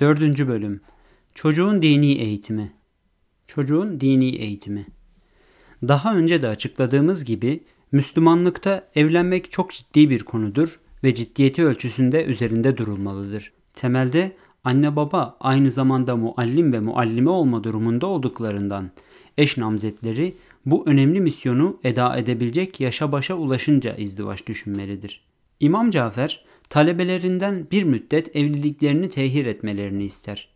Dördüncü bölüm. Çocuğun dini eğitimi. Çocuğun dini eğitimi. Daha önce de açıkladığımız gibi Müslümanlıkta evlenmek çok ciddi bir konudur ve ciddiyeti ölçüsünde üzerinde durulmalıdır. Temelde anne baba aynı zamanda muallim ve muallime olma durumunda olduklarından eş namzetleri bu önemli misyonu eda edebilecek yaşa başa ulaşınca izdivaç düşünmelidir. İmam Cafer talebelerinden bir müddet evliliklerini tehir etmelerini ister.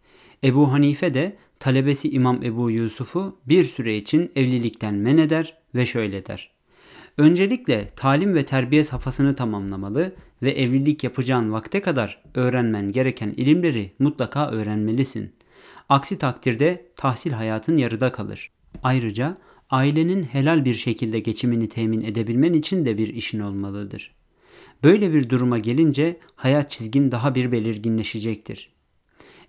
Ebu Hanife de talebesi İmam Ebu Yusuf'u bir süre için evlilikten men eder ve şöyle der. Öncelikle talim ve terbiye safhasını tamamlamalı ve evlilik yapacağın vakte kadar öğrenmen gereken ilimleri mutlaka öğrenmelisin. Aksi takdirde tahsil hayatın yarıda kalır. Ayrıca ailenin helal bir şekilde geçimini temin edebilmen için de bir işin olmalıdır. Böyle bir duruma gelince hayat çizgin daha bir belirginleşecektir.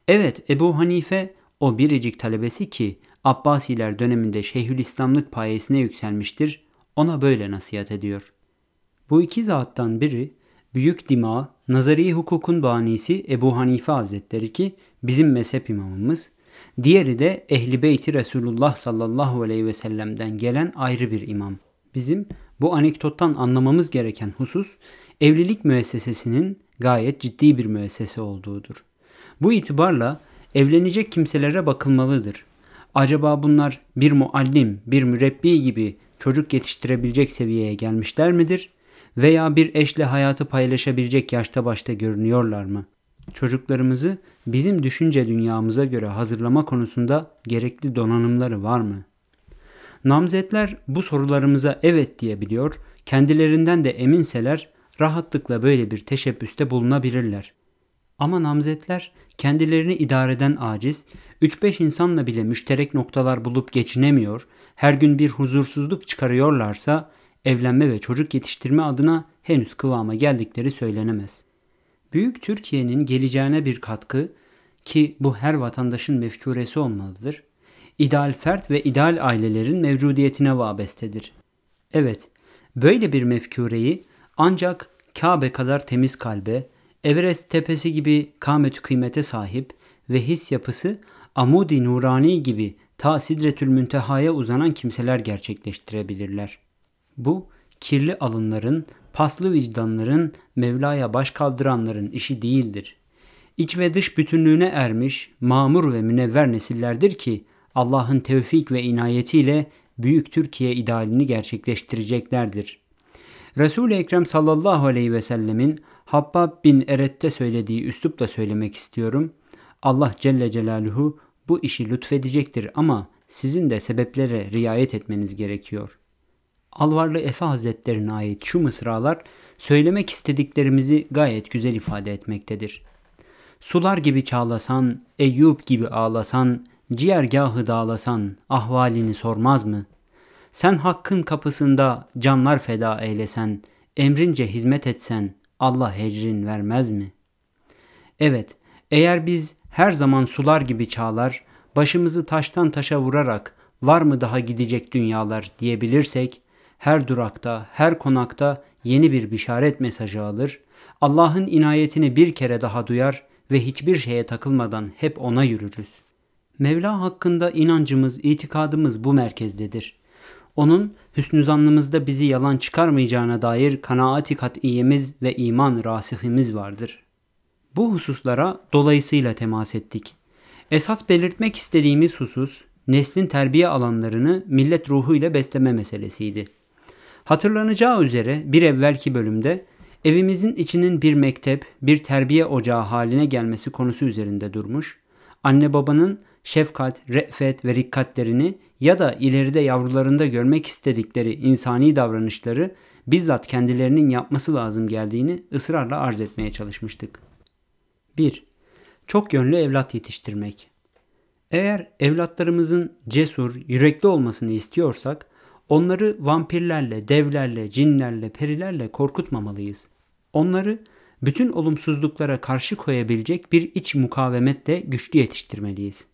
Evet Ebu Hanife o biricik talebesi ki Abbasiler döneminde Şeyhülislamlık payesine yükselmiştir, ona böyle nasihat ediyor. Bu iki zattan biri büyük dima, nazari hukukun banisi Ebu Hanife Hazretleri ki bizim mezhep imamımız, diğeri de Ehli Beyti Resulullah sallallahu aleyhi ve sellem'den gelen ayrı bir imam. Bizim bu anekdottan anlamamız gereken husus evlilik müessesesinin gayet ciddi bir müessese olduğudur. Bu itibarla evlenecek kimselere bakılmalıdır. Acaba bunlar bir muallim, bir mürebbi gibi çocuk yetiştirebilecek seviyeye gelmişler midir? Veya bir eşle hayatı paylaşabilecek yaşta başta görünüyorlar mı? Çocuklarımızı bizim düşünce dünyamıza göre hazırlama konusunda gerekli donanımları var mı? Namzetler bu sorularımıza evet diyebiliyor, kendilerinden de eminseler rahatlıkla böyle bir teşebbüste bulunabilirler. Ama namzetler kendilerini idareden aciz, 3-5 insanla bile müşterek noktalar bulup geçinemiyor, her gün bir huzursuzluk çıkarıyorlarsa evlenme ve çocuk yetiştirme adına henüz kıvama geldikleri söylenemez. Büyük Türkiye'nin geleceğine bir katkı ki bu her vatandaşın mefkuresi olmalıdır. İdeal fert ve ideal ailelerin mevcudiyetine vabestedir. Evet, böyle bir mefkureyi ancak Kabe kadar temiz kalbe, Everest tepesi gibi kâmetü kıymete sahip ve his yapısı Amudi Nurani gibi ta Sidretül Münteha'ya uzanan kimseler gerçekleştirebilirler. Bu kirli alınların, paslı vicdanların, Mevla'ya baş kaldıranların işi değildir. İç ve dış bütünlüğüne ermiş, mamur ve münevver nesillerdir ki Allah'ın tevfik ve inayetiyle büyük Türkiye idealini gerçekleştireceklerdir. Resul-i Ekrem sallallahu aleyhi ve sellemin Habbab bin Eret'te söylediği üslupla söylemek istiyorum. Allah Celle Celaluhu bu işi lütfedecektir ama sizin de sebeplere riayet etmeniz gerekiyor. Alvarlı Efe Hazretlerine ait şu mısralar söylemek istediklerimizi gayet güzel ifade etmektedir. Sular gibi çağlasan, Eyüp gibi ağlasan, ciğergahı dağlasan ahvalini sormaz mı? Sen hakkın kapısında canlar feda eylesen, emrince hizmet etsen Allah hecrin vermez mi? Evet, eğer biz her zaman sular gibi çağlar, başımızı taştan taşa vurarak var mı daha gidecek dünyalar diyebilirsek, her durakta, her konakta yeni bir bişaret mesajı alır, Allah'ın inayetini bir kere daha duyar ve hiçbir şeye takılmadan hep ona yürürüz. Mevla hakkında inancımız, itikadımız bu merkezdedir. Onun hüsnü zannımızda bizi yalan çıkarmayacağına dair kanaati kat'iyemiz ve iman rasihimiz vardır. Bu hususlara dolayısıyla temas ettik. Esas belirtmek istediğimiz husus neslin terbiye alanlarını millet ruhuyla besleme meselesiydi. Hatırlanacağı üzere bir evvelki bölümde evimizin içinin bir mektep, bir terbiye ocağı haline gelmesi konusu üzerinde durmuş, anne babanın şefkat, re'fet ve rikkatlerini ya da ileride yavrularında görmek istedikleri insani davranışları bizzat kendilerinin yapması lazım geldiğini ısrarla arz etmeye çalışmıştık. 1. Çok yönlü evlat yetiştirmek. Eğer evlatlarımızın cesur, yürekli olmasını istiyorsak onları vampirlerle, devlerle, cinlerle, perilerle korkutmamalıyız. Onları bütün olumsuzluklara karşı koyabilecek bir iç mukavemetle güçlü yetiştirmeliyiz.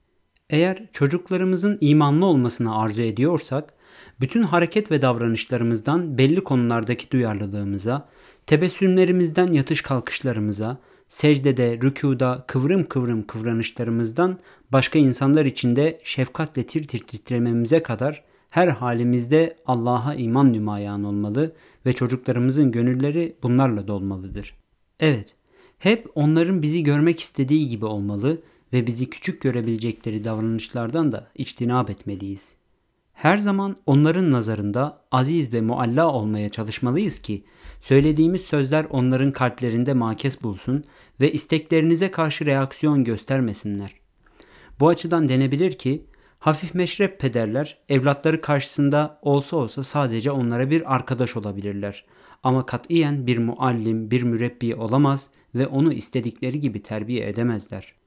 Eğer çocuklarımızın imanlı olmasını arzu ediyorsak, bütün hareket ve davranışlarımızdan belli konulardaki duyarlılığımıza, tebessümlerimizden yatış kalkışlarımıza, secdede, rükuda kıvrım kıvrım kıvranışlarımızdan başka insanlar içinde şefkatle tir tir titrememize kadar her halimizde Allah'a iman nümayan olmalı ve çocuklarımızın gönülleri bunlarla dolmalıdır. Evet, hep onların bizi görmek istediği gibi olmalı ve bizi küçük görebilecekleri davranışlardan da içtinab etmeliyiz. Her zaman onların nazarında aziz ve mualla olmaya çalışmalıyız ki söylediğimiz sözler onların kalplerinde makes bulsun ve isteklerinize karşı reaksiyon göstermesinler. Bu açıdan denebilir ki hafif meşrep pederler evlatları karşısında olsa olsa sadece onlara bir arkadaş olabilirler. Ama katiyen bir muallim, bir mürebbi olamaz ve onu istedikleri gibi terbiye edemezler.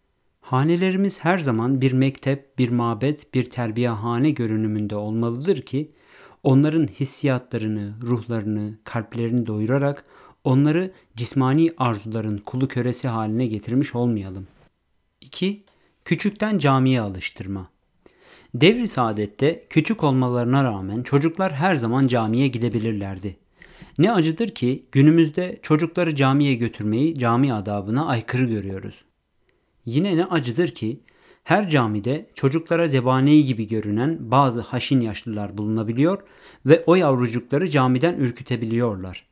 Hanelerimiz her zaman bir mektep, bir mabet, bir terbiyehane görünümünde olmalıdır ki onların hissiyatlarını, ruhlarını, kalplerini doyurarak onları cismani arzuların kulu köresi haline getirmiş olmayalım. 2. Küçükten camiye alıştırma. Devri saadette küçük olmalarına rağmen çocuklar her zaman camiye gidebilirlerdi. Ne acıdır ki günümüzde çocukları camiye götürmeyi cami adabına aykırı görüyoruz. Yine ne acıdır ki her camide çocuklara zebani gibi görünen bazı haşin yaşlılar bulunabiliyor ve o yavrucukları camiden ürkütebiliyorlar.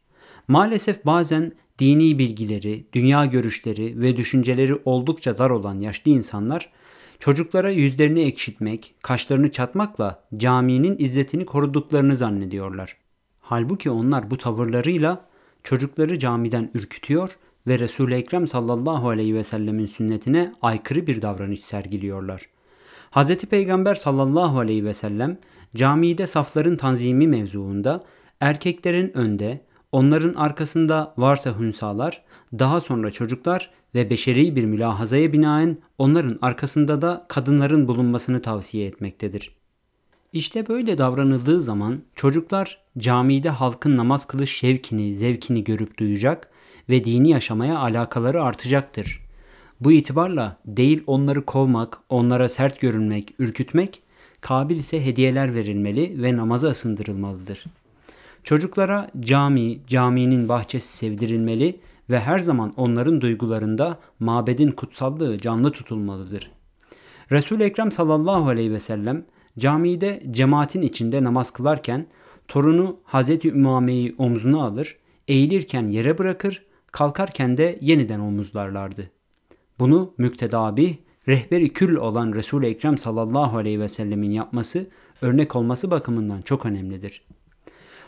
Maalesef bazen dini bilgileri, dünya görüşleri ve düşünceleri oldukça dar olan yaşlı insanlar çocuklara yüzlerini ekşitmek, kaşlarını çatmakla caminin izzetini koruduklarını zannediyorlar. Halbuki onlar bu tavırlarıyla çocukları camiden ürkütüyor ve Resul-i Ekrem sallallahu aleyhi ve sellemin sünnetine aykırı bir davranış sergiliyorlar. Hz. Peygamber sallallahu aleyhi ve sellem camide safların tanzimi mevzuunda erkeklerin önde, onların arkasında varsa hünsalar, daha sonra çocuklar ve beşeri bir mülahazaya binaen onların arkasında da kadınların bulunmasını tavsiye etmektedir. İşte böyle davranıldığı zaman çocuklar camide halkın namaz kılış şevkini, zevkini görüp duyacak ve dini yaşamaya alakaları artacaktır. Bu itibarla değil onları kovmak, onlara sert görünmek, ürkütmek, kabil ise hediyeler verilmeli ve namaza ısındırılmalıdır. Çocuklara cami, caminin bahçesi sevdirilmeli ve her zaman onların duygularında mabedin kutsallığı canlı tutulmalıdır. Resul-i Ekrem sallallahu aleyhi ve sellem camide cemaatin içinde namaz kılarken torunu Hazreti Ümame'yi omzuna alır, eğilirken yere bırakır, kalkarken de yeniden omuzlarlardı. Bunu müktedabi, rehberi kül olan Resul-i Ekrem sallallahu aleyhi ve sellemin yapması, örnek olması bakımından çok önemlidir.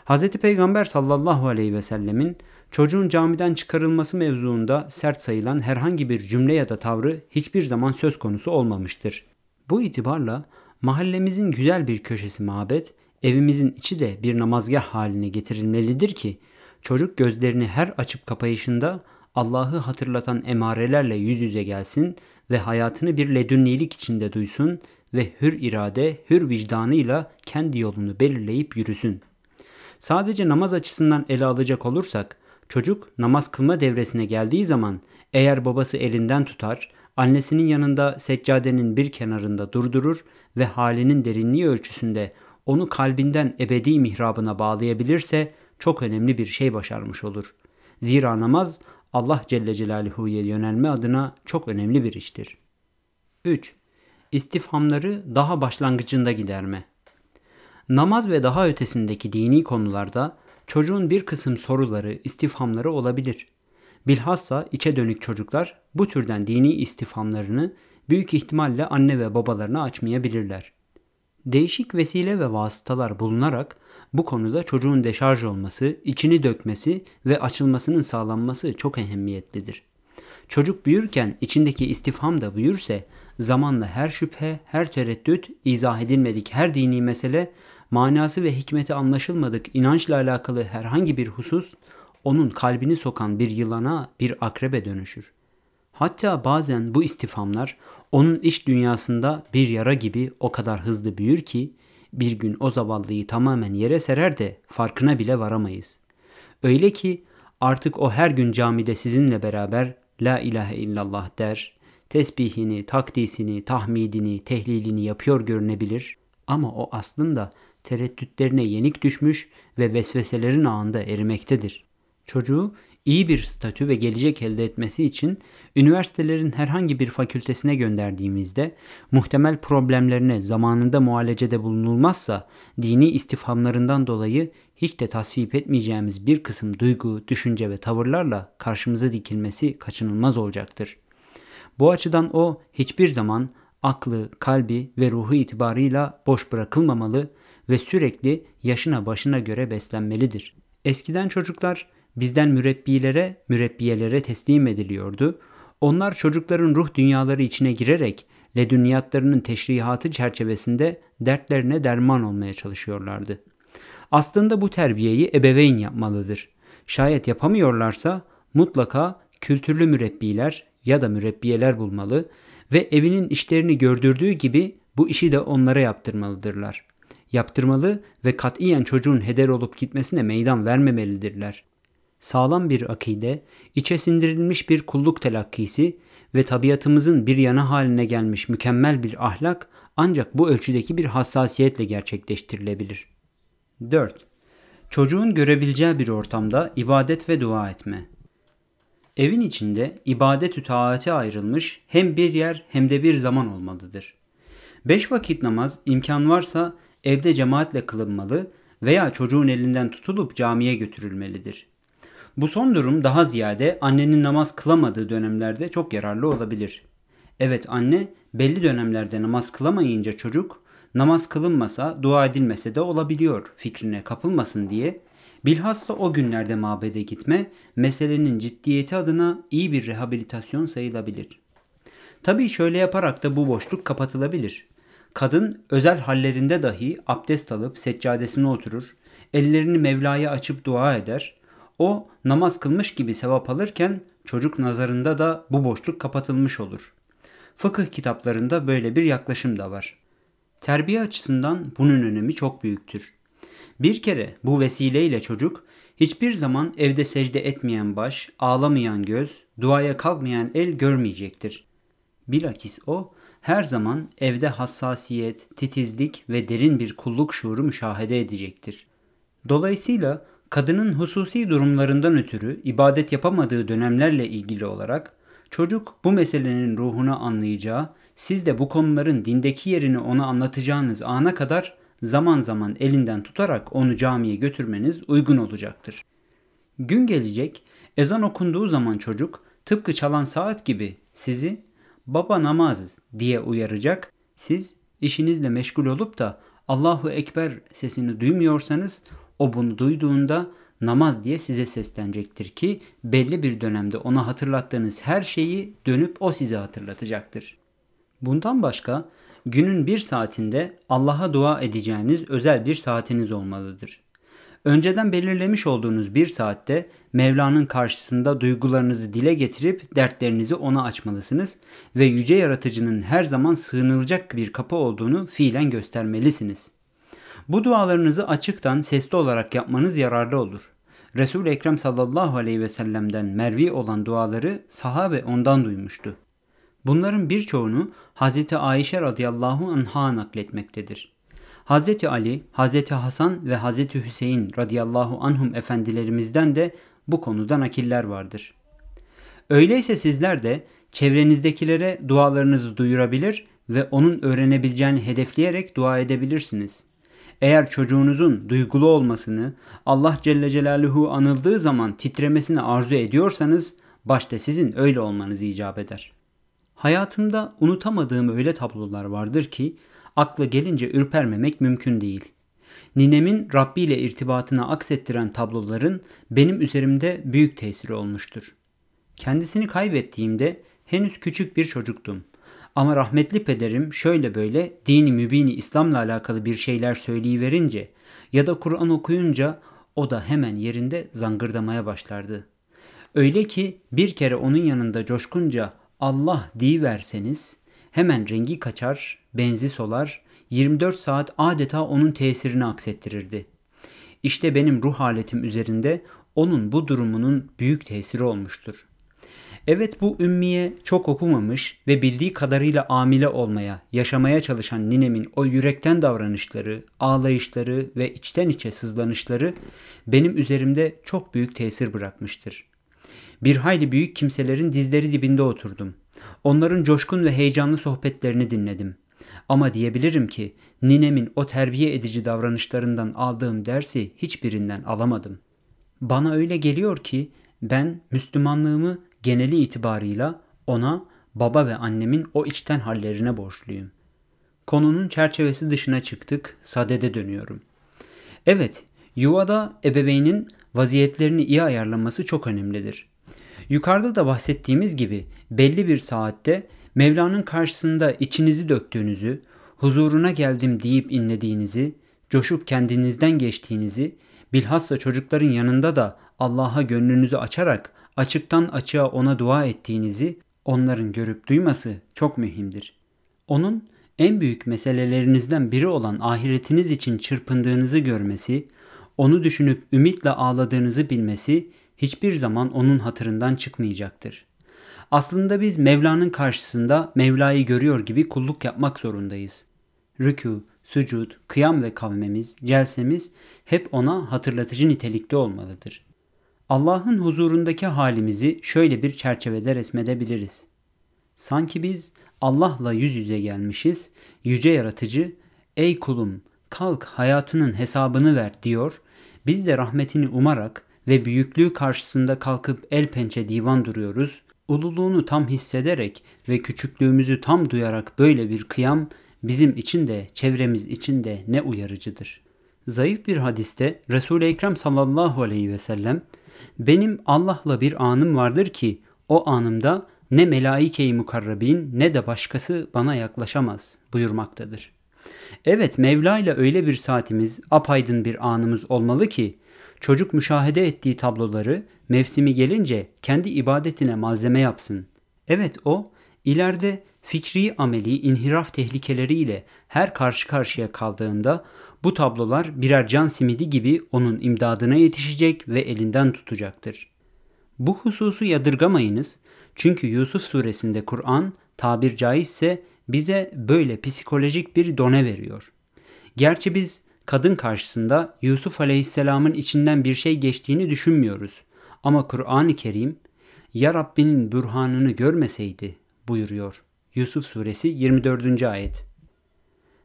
Hz. Peygamber sallallahu aleyhi ve sellemin çocuğun camiden çıkarılması mevzuunda sert sayılan herhangi bir cümle ya da tavrı hiçbir zaman söz konusu olmamıştır. Bu itibarla mahallemizin güzel bir köşesi mabet, evimizin içi de bir namazgah haline getirilmelidir ki çocuk gözlerini her açıp kapayışında Allah'ı hatırlatan emarelerle yüz yüze gelsin ve hayatını bir ledünnilik içinde duysun ve hür irade, hür vicdanıyla kendi yolunu belirleyip yürüsün. Sadece namaz açısından ele alacak olursak, çocuk namaz kılma devresine geldiği zaman eğer babası elinden tutar, annesinin yanında seccadenin bir kenarında durdurur ve halinin derinliği ölçüsünde onu kalbinden ebedi mihrabına bağlayabilirse çok önemli bir şey başarmış olur. Zira namaz Allah Celle Celaluhu'ya yönelme adına çok önemli bir iştir. 3. İstifhamları daha başlangıcında giderme. Namaz ve daha ötesindeki dini konularda çocuğun bir kısım soruları, istifhamları olabilir. Bilhassa içe dönük çocuklar bu türden dini istifhamlarını büyük ihtimalle anne ve babalarına açmayabilirler. Değişik vesile ve vasıtalar bulunarak bu konuda çocuğun deşarj olması, içini dökmesi ve açılmasının sağlanması çok ehemmiyetlidir. Çocuk büyürken içindeki istifham da büyürse zamanla her şüphe, her tereddüt, izah edilmedik her dini mesele, manası ve hikmeti anlaşılmadık inançla alakalı herhangi bir husus onun kalbini sokan bir yılana, bir akrebe dönüşür. Hatta bazen bu istifamlar onun iç dünyasında bir yara gibi o kadar hızlı büyür ki bir gün o zavallıyı tamamen yere serer de farkına bile varamayız. Öyle ki artık o her gün camide sizinle beraber La ilahe illallah der, tesbihini, takdisini, tahmidini, tehlilini yapıyor görünebilir ama o aslında tereddütlerine yenik düşmüş ve vesveselerin ağında erimektedir. Çocuğu iyi bir statü ve gelecek elde etmesi için üniversitelerin herhangi bir fakültesine gönderdiğimizde muhtemel problemlerine zamanında muhalecede bulunulmazsa dini istifhamlarından dolayı hiç de tasvip etmeyeceğimiz bir kısım duygu, düşünce ve tavırlarla karşımıza dikilmesi kaçınılmaz olacaktır. Bu açıdan o hiçbir zaman aklı, kalbi ve ruhu itibarıyla boş bırakılmamalı ve sürekli yaşına başına göre beslenmelidir. Eskiden çocuklar bizden mürebbilere, mürebbiyelere teslim ediliyordu. Onlar çocukların ruh dünyaları içine girerek ledünyatlarının teşrihatı çerçevesinde dertlerine derman olmaya çalışıyorlardı. Aslında bu terbiyeyi ebeveyn yapmalıdır. Şayet yapamıyorlarsa mutlaka kültürlü mürebbiler ya da mürebbiyeler bulmalı ve evinin işlerini gördürdüğü gibi bu işi de onlara yaptırmalıdırlar. Yaptırmalı ve katiyen çocuğun heder olup gitmesine meydan vermemelidirler. Sağlam bir akide, içe sindirilmiş bir kulluk telakkisi ve tabiatımızın bir yana haline gelmiş mükemmel bir ahlak ancak bu ölçüdeki bir hassasiyetle gerçekleştirilebilir. 4. Çocuğun görebileceği bir ortamda ibadet ve dua etme. Evin içinde ibadet-ü taate ayrılmış hem bir yer hem de bir zaman olmalıdır. Beş vakit namaz imkan varsa evde cemaatle kılınmalı veya çocuğun elinden tutulup camiye götürülmelidir. Bu son durum daha ziyade annenin namaz kılamadığı dönemlerde çok yararlı olabilir. Evet anne belli dönemlerde namaz kılamayınca çocuk namaz kılınmasa dua edilmese de olabiliyor fikrine kapılmasın diye bilhassa o günlerde mabede gitme meselenin ciddiyeti adına iyi bir rehabilitasyon sayılabilir. Tabii şöyle yaparak da bu boşluk kapatılabilir. Kadın özel hallerinde dahi abdest alıp seccadesine oturur, ellerini Mevla'ya açıp dua eder. O namaz kılmış gibi sevap alırken çocuk nazarında da bu boşluk kapatılmış olur. Fıkıh kitaplarında böyle bir yaklaşım da var. Terbiye açısından bunun önemi çok büyüktür. Bir kere bu vesileyle çocuk hiçbir zaman evde secde etmeyen baş, ağlamayan göz, duaya kalkmayan el görmeyecektir. Bilakis o her zaman evde hassasiyet, titizlik ve derin bir kulluk şuuru müşahede edecektir. Dolayısıyla kadının hususi durumlarından ötürü ibadet yapamadığı dönemlerle ilgili olarak çocuk bu meselenin ruhunu anlayacağı, siz de bu konuların dindeki yerini ona anlatacağınız ana kadar zaman zaman elinden tutarak onu camiye götürmeniz uygun olacaktır. Gün gelecek, ezan okunduğu zaman çocuk tıpkı çalan saat gibi sizi baba namaz diye uyaracak. Siz işinizle meşgul olup da Allahu Ekber sesini duymuyorsanız o bunu duyduğunda namaz diye size seslenecektir ki belli bir dönemde ona hatırlattığınız her şeyi dönüp o size hatırlatacaktır. Bundan başka günün bir saatinde Allah'a dua edeceğiniz özel bir saatiniz olmalıdır. Önceden belirlemiş olduğunuz bir saatte Mevla'nın karşısında duygularınızı dile getirip dertlerinizi ona açmalısınız ve yüce yaratıcının her zaman sığınılacak bir kapı olduğunu fiilen göstermelisiniz. Bu dualarınızı açıktan sesli olarak yapmanız yararlı olur. Resul-i Ekrem sallallahu aleyhi ve sellem'den mervi olan duaları sahabe ondan duymuştu. Bunların birçoğunu Hz. Ayşe radıyallahu anh'a nakletmektedir. Hz. Ali, Hz. Hasan ve Hz. Hüseyin radıyallahu anhum efendilerimizden de bu konuda nakiller vardır. Öyleyse sizler de çevrenizdekilere dualarınızı duyurabilir ve onun öğrenebileceğini hedefleyerek dua edebilirsiniz. Eğer çocuğunuzun duygulu olmasını, Allah Celle Celaluhu anıldığı zaman titremesini arzu ediyorsanız başta sizin öyle olmanız icap eder.'' Hayatımda unutamadığım öyle tablolar vardır ki akla gelince ürpermemek mümkün değil. Ninemin Rabbi ile irtibatını aksettiren tabloların benim üzerimde büyük tesiri olmuştur. Kendisini kaybettiğimde henüz küçük bir çocuktum. Ama rahmetli pederim şöyle böyle dini mübini İslam'la alakalı bir şeyler söyleyiverince ya da Kur'an okuyunca o da hemen yerinde zangırdamaya başlardı. Öyle ki bir kere onun yanında coşkunca Allah verseniz hemen rengi kaçar, benzi solar, 24 saat adeta onun tesirini aksettirirdi. İşte benim ruh haletim üzerinde onun bu durumunun büyük tesiri olmuştur. Evet bu ümmiye çok okumamış ve bildiği kadarıyla amile olmaya, yaşamaya çalışan ninemin o yürekten davranışları, ağlayışları ve içten içe sızlanışları benim üzerimde çok büyük tesir bırakmıştır. Bir hayli büyük kimselerin dizleri dibinde oturdum. Onların coşkun ve heyecanlı sohbetlerini dinledim. Ama diyebilirim ki ninemin o terbiye edici davranışlarından aldığım dersi hiçbirinden alamadım. Bana öyle geliyor ki ben Müslümanlığımı geneli itibarıyla ona baba ve annemin o içten hallerine borçluyum. Konunun çerçevesi dışına çıktık, sadede dönüyorum. Evet, yuvada ebeveynin vaziyetlerini iyi ayarlaması çok önemlidir. Yukarıda da bahsettiğimiz gibi belli bir saatte Mevla'nın karşısında içinizi döktüğünüzü, huzuruna geldim deyip inlediğinizi, coşup kendinizden geçtiğinizi, bilhassa çocukların yanında da Allah'a gönlünüzü açarak açıktan açığa ona dua ettiğinizi onların görüp duyması çok mühimdir. Onun en büyük meselelerinizden biri olan ahiretiniz için çırpındığınızı görmesi, onu düşünüp ümitle ağladığınızı bilmesi hiçbir zaman onun hatırından çıkmayacaktır. Aslında biz Mevla'nın karşısında Mevla'yı görüyor gibi kulluk yapmak zorundayız. Rükû, sücud, kıyam ve kavmemiz, celsemiz hep ona hatırlatıcı nitelikte olmalıdır. Allah'ın huzurundaki halimizi şöyle bir çerçevede resmedebiliriz. Sanki biz Allah'la yüz yüze gelmişiz, yüce yaratıcı, ey kulum kalk hayatının hesabını ver diyor, biz de rahmetini umarak ve büyüklüğü karşısında kalkıp el pençe divan duruyoruz, ululuğunu tam hissederek ve küçüklüğümüzü tam duyarak böyle bir kıyam bizim için de çevremiz için de ne uyarıcıdır. Zayıf bir hadiste Resul-i Ekrem sallallahu aleyhi ve sellem benim Allah'la bir anım vardır ki o anımda ne melaike-i mukarrabin ne de başkası bana yaklaşamaz buyurmaktadır. Evet Mevla ile öyle bir saatimiz, apaydın bir anımız olmalı ki çocuk müşahede ettiği tabloları mevsimi gelince kendi ibadetine malzeme yapsın. Evet o ileride fikri ameli inhiraf tehlikeleriyle her karşı karşıya kaldığında bu tablolar birer can simidi gibi onun imdadına yetişecek ve elinden tutacaktır. Bu hususu yadırgamayınız çünkü Yusuf suresinde Kur'an tabir caizse bize böyle psikolojik bir done veriyor. Gerçi biz kadın karşısında Yusuf aleyhisselamın içinden bir şey geçtiğini düşünmüyoruz. Ama Kur'an-ı Kerim ya Rabbinin bürhanını görmeseydi buyuruyor. Yusuf suresi 24. ayet.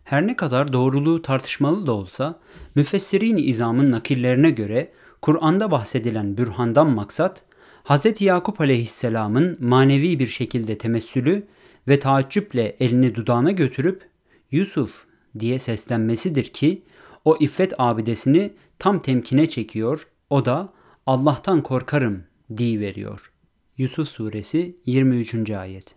Her ne kadar doğruluğu tartışmalı da olsa müfessirin izamın nakillerine göre Kur'an'da bahsedilen bürhandan maksat Hz. Yakup aleyhisselamın manevi bir şekilde temessülü ve taaccüple elini dudağına götürüp Yusuf diye seslenmesidir ki o iffet abidesini tam temkine çekiyor. O da Allah'tan korkarım diye veriyor. Yusuf suresi 23. ayet.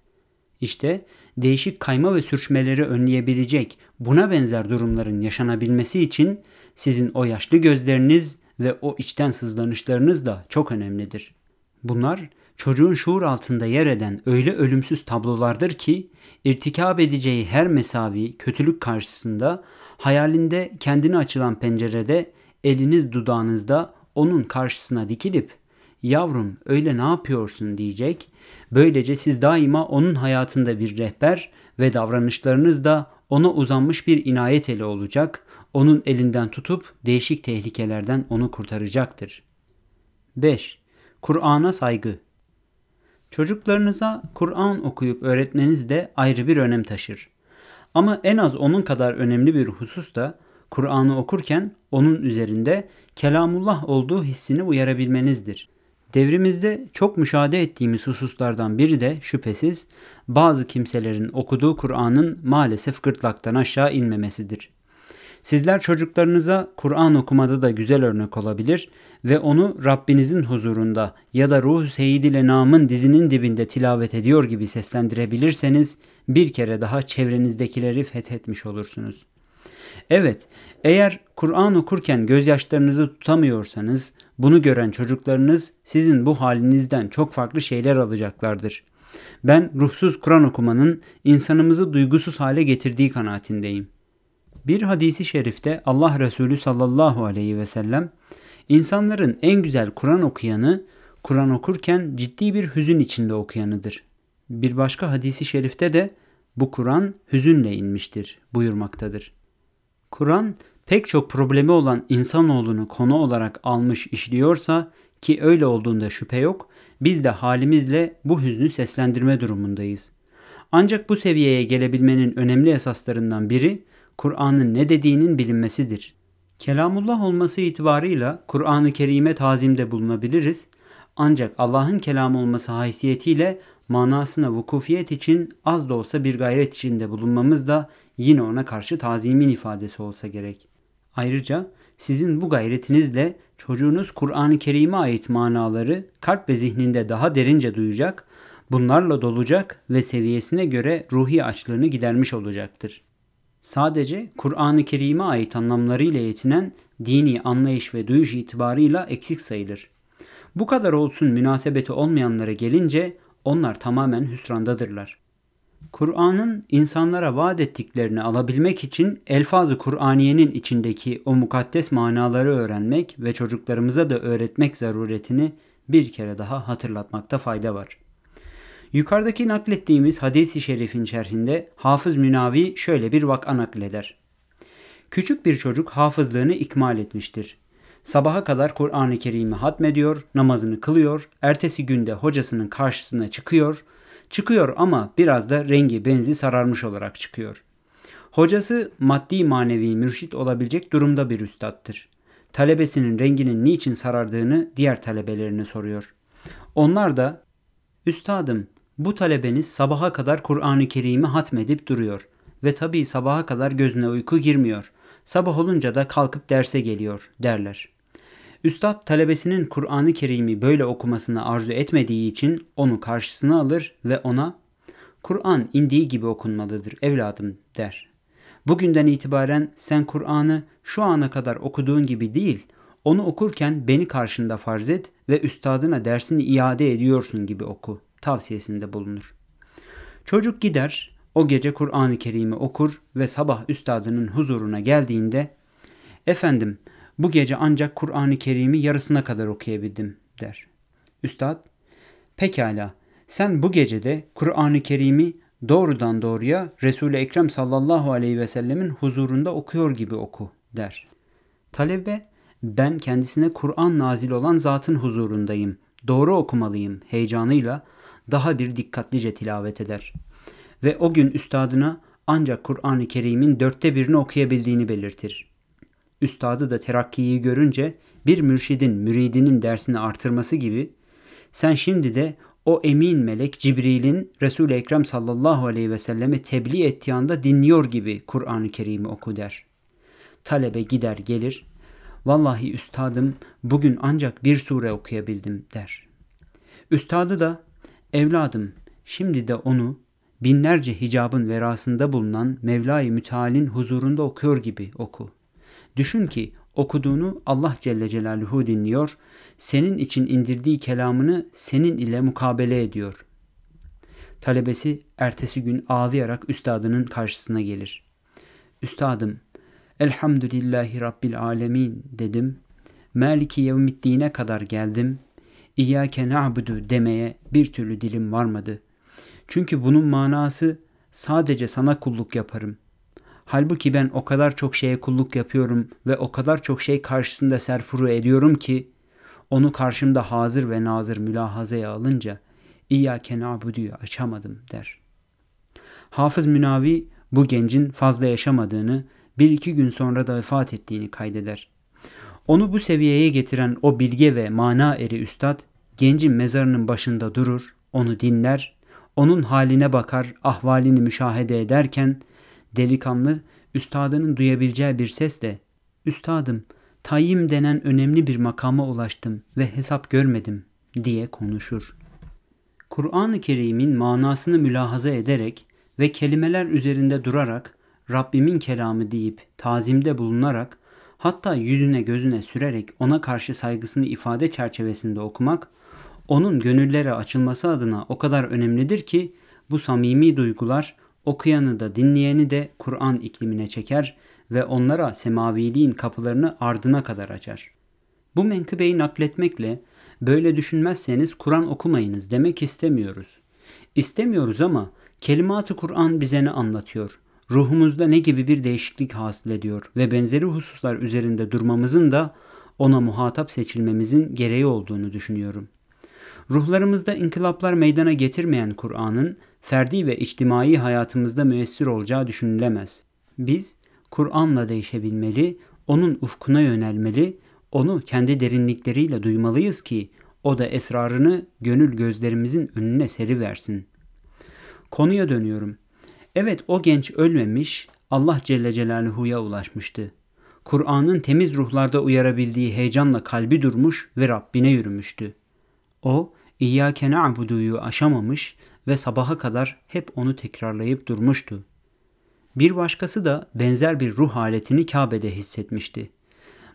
İşte değişik kayma ve sürçmeleri önleyebilecek buna benzer durumların yaşanabilmesi için sizin o yaşlı gözleriniz ve o içten sızlanışlarınız da çok önemlidir. Bunlar çocuğun şuur altında yer eden öyle ölümsüz tablolardır ki irtikab edeceği her mesavi kötülük karşısında hayalinde kendine açılan pencerede eliniz dudağınızda onun karşısına dikilip yavrum öyle ne yapıyorsun diyecek. Böylece siz daima onun hayatında bir rehber ve davranışlarınız da ona uzanmış bir inayet eli olacak. Onun elinden tutup değişik tehlikelerden onu kurtaracaktır. 5. Kur'an'a saygı Çocuklarınıza Kur'an okuyup öğretmeniz de ayrı bir önem taşır. Ama en az onun kadar önemli bir husus da Kur'an'ı okurken onun üzerinde kelamullah olduğu hissini uyarabilmenizdir. Devrimizde çok müşahede ettiğimiz hususlardan biri de şüphesiz bazı kimselerin okuduğu Kur'an'ın maalesef gırtlaktan aşağı inmemesidir. Sizler çocuklarınıza Kur'an okumada da güzel örnek olabilir ve onu Rabbinizin huzurunda ya da Ruh Seyyid ile Nam'ın dizinin dibinde tilavet ediyor gibi seslendirebilirseniz bir kere daha çevrenizdekileri fethetmiş olursunuz. Evet, eğer Kur'an okurken gözyaşlarınızı tutamıyorsanız bunu gören çocuklarınız sizin bu halinizden çok farklı şeyler alacaklardır. Ben ruhsuz Kur'an okumanın insanımızı duygusuz hale getirdiği kanaatindeyim. Bir hadisi şerifte Allah Resulü sallallahu aleyhi ve sellem insanların en güzel Kur'an okuyanı Kur'an okurken ciddi bir hüzün içinde okuyanıdır. Bir başka hadisi şerifte de bu Kur'an hüzünle inmiştir buyurmaktadır. Kur'an pek çok problemi olan insanoğlunu konu olarak almış işliyorsa ki öyle olduğunda şüphe yok, biz de halimizle bu hüznü seslendirme durumundayız. Ancak bu seviyeye gelebilmenin önemli esaslarından biri Kur'an'ın ne dediğinin bilinmesidir. Kelamullah olması itibarıyla Kur'an-ı Kerim'e tazimde bulunabiliriz. Ancak Allah'ın kelamı olması haysiyetiyle manasına vukufiyet için az da olsa bir gayret içinde bulunmamız da yine ona karşı tazimin ifadesi olsa gerek. Ayrıca sizin bu gayretinizle çocuğunuz Kur'an-ı Kerim'e ait manaları kalp ve zihninde daha derince duyacak, bunlarla dolacak ve seviyesine göre ruhi açlığını gidermiş olacaktır. Sadece Kur'an-ı Kerim'e ait anlamlarıyla yetinen dini anlayış ve duyuş itibarıyla eksik sayılır. Bu kadar olsun münasebeti olmayanlara gelince onlar tamamen hüsrandadırlar. Kur'an'ın insanlara vaat ettiklerini alabilmek için elfazı Kur'aniyenin içindeki o mukaddes manaları öğrenmek ve çocuklarımıza da öğretmek zaruretini bir kere daha hatırlatmakta fayda var. Yukarıdaki naklettiğimiz hadisi şerifin şerhinde Hafız Münavi şöyle bir vaka nakleder. Küçük bir çocuk hafızlığını ikmal etmiştir. Sabaha kadar Kur'an-ı Kerim'i hatmediyor, namazını kılıyor, ertesi günde hocasının karşısına çıkıyor. Çıkıyor ama biraz da rengi benzi sararmış olarak çıkıyor. Hocası maddi manevi mürşit olabilecek durumda bir üstattır. Talebesinin renginin niçin sarardığını diğer talebelerine soruyor. Onlar da Üstadım bu talebeniz sabaha kadar Kur'an-ı Kerim'i hatmedip duruyor ve tabii sabaha kadar gözüne uyku girmiyor. Sabah olunca da kalkıp derse geliyor derler. Üstad talebesinin Kur'an-ı Kerim'i böyle okumasını arzu etmediği için onu karşısına alır ve ona Kur'an indiği gibi okunmalıdır evladım der. Bugünden itibaren sen Kur'an'ı şu ana kadar okuduğun gibi değil, onu okurken beni karşında farz et ve üstadına dersini iade ediyorsun gibi oku tavsiyesinde bulunur. Çocuk gider, o gece Kur'an-ı Kerim'i okur ve sabah üstadının huzuruna geldiğinde Efendim bu gece ancak Kur'an-ı Kerim'i yarısına kadar okuyabildim der. Üstad pekala sen bu gecede Kur'an-ı Kerim'i doğrudan doğruya Resul-i Ekrem sallallahu aleyhi ve sellemin huzurunda okuyor gibi oku der. Talebe ben kendisine Kur'an nazil olan zatın huzurundayım. Doğru okumalıyım heyecanıyla daha bir dikkatlice tilavet eder. Ve o gün üstadına ancak Kur'an-ı Kerim'in dörtte birini okuyabildiğini belirtir. Üstadı da terakkiyi görünce bir mürşidin müridinin dersini artırması gibi sen şimdi de o emin melek Cibril'in Resul-i Ekrem sallallahu aleyhi ve selleme tebliğ ettiği anda dinliyor gibi Kur'an-ı Kerim'i oku der. Talebe gider gelir, vallahi üstadım bugün ancak bir sure okuyabildim der. Üstadı da Evladım, şimdi de onu binlerce hicabın verasında bulunan Mevla-i Müteal'in huzurunda okuyor gibi oku. Düşün ki okuduğunu Allah Celle Celaluhu dinliyor, senin için indirdiği kelamını senin ile mukabele ediyor. Talebesi ertesi gün ağlayarak üstadının karşısına gelir. Üstadım, Elhamdülillahi Rabbil Alemin dedim. Maliki yevmiddine kadar geldim. İyyâke na'budu demeye bir türlü dilim varmadı. Çünkü bunun manası sadece sana kulluk yaparım. Halbuki ben o kadar çok şeye kulluk yapıyorum ve o kadar çok şey karşısında serfuru ediyorum ki onu karşımda hazır ve nazır mülahazaya alınca İyyâke na'budu'yu açamadım der. Hafız Münavi bu gencin fazla yaşamadığını bir iki gün sonra da vefat ettiğini kaydeder. Onu bu seviyeye getiren o bilge ve mana eri üstad gencin mezarının başında durur, onu dinler, onun haline bakar, ahvalini müşahede ederken delikanlı üstadının duyabileceği bir sesle "Üstadım, tayyim denen önemli bir makama ulaştım ve hesap görmedim." diye konuşur. Kur'an-ı Kerim'in manasını mülahaza ederek ve kelimeler üzerinde durarak Rabbimin kelamı deyip tazimde bulunarak hatta yüzüne gözüne sürerek ona karşı saygısını ifade çerçevesinde okumak onun gönüllere açılması adına o kadar önemlidir ki bu samimi duygular okuyanı da dinleyeni de Kur'an iklimine çeker ve onlara semaviliğin kapılarını ardına kadar açar. Bu menkıbeyi nakletmekle böyle düşünmezseniz Kur'an okumayınız demek istemiyoruz. İstemiyoruz ama kelimat-ı Kur'an bize ne anlatıyor? Ruhumuzda ne gibi bir değişiklik hasıl ediyor ve benzeri hususlar üzerinde durmamızın da ona muhatap seçilmemizin gereği olduğunu düşünüyorum.'' Ruhlarımızda inkılaplar meydana getirmeyen Kur'an'ın ferdi ve içtimai hayatımızda müessir olacağı düşünülemez. Biz Kur'an'la değişebilmeli, onun ufkuna yönelmeli, onu kendi derinlikleriyle duymalıyız ki o da esrarını gönül gözlerimizin önüne seri versin. Konuya dönüyorum. Evet o genç ölmemiş, Allah Celle Celaluhu'ya ulaşmıştı. Kur'an'ın temiz ruhlarda uyarabildiği heyecanla kalbi durmuş ve Rabbine yürümüştü. O, İyyâke na'budu'yu aşamamış ve sabaha kadar hep onu tekrarlayıp durmuştu. Bir başkası da benzer bir ruh haletini Kabe'de hissetmişti.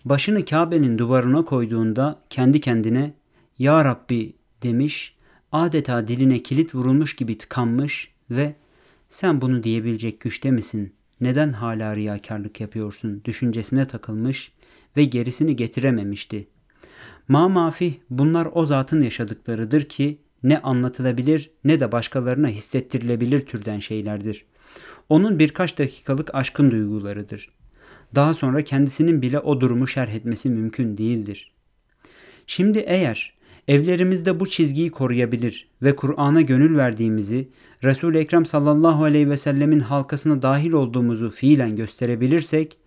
Başını Kabe'nin duvarına koyduğunda kendi kendine ''Ya Rabbi'' demiş, adeta diline kilit vurulmuş gibi tıkanmış ve ''Sen bunu diyebilecek güçte misin? Neden hala riyakarlık yapıyorsun?'' düşüncesine takılmış ve gerisini getirememişti. Ma mafih bunlar o zatın yaşadıklarıdır ki ne anlatılabilir ne de başkalarına hissettirilebilir türden şeylerdir. Onun birkaç dakikalık aşkın duygularıdır. Daha sonra kendisinin bile o durumu şerh etmesi mümkün değildir. Şimdi eğer evlerimizde bu çizgiyi koruyabilir ve Kur'an'a gönül verdiğimizi, Resul-i Ekrem sallallahu aleyhi ve sellemin halkasına dahil olduğumuzu fiilen gösterebilirsek,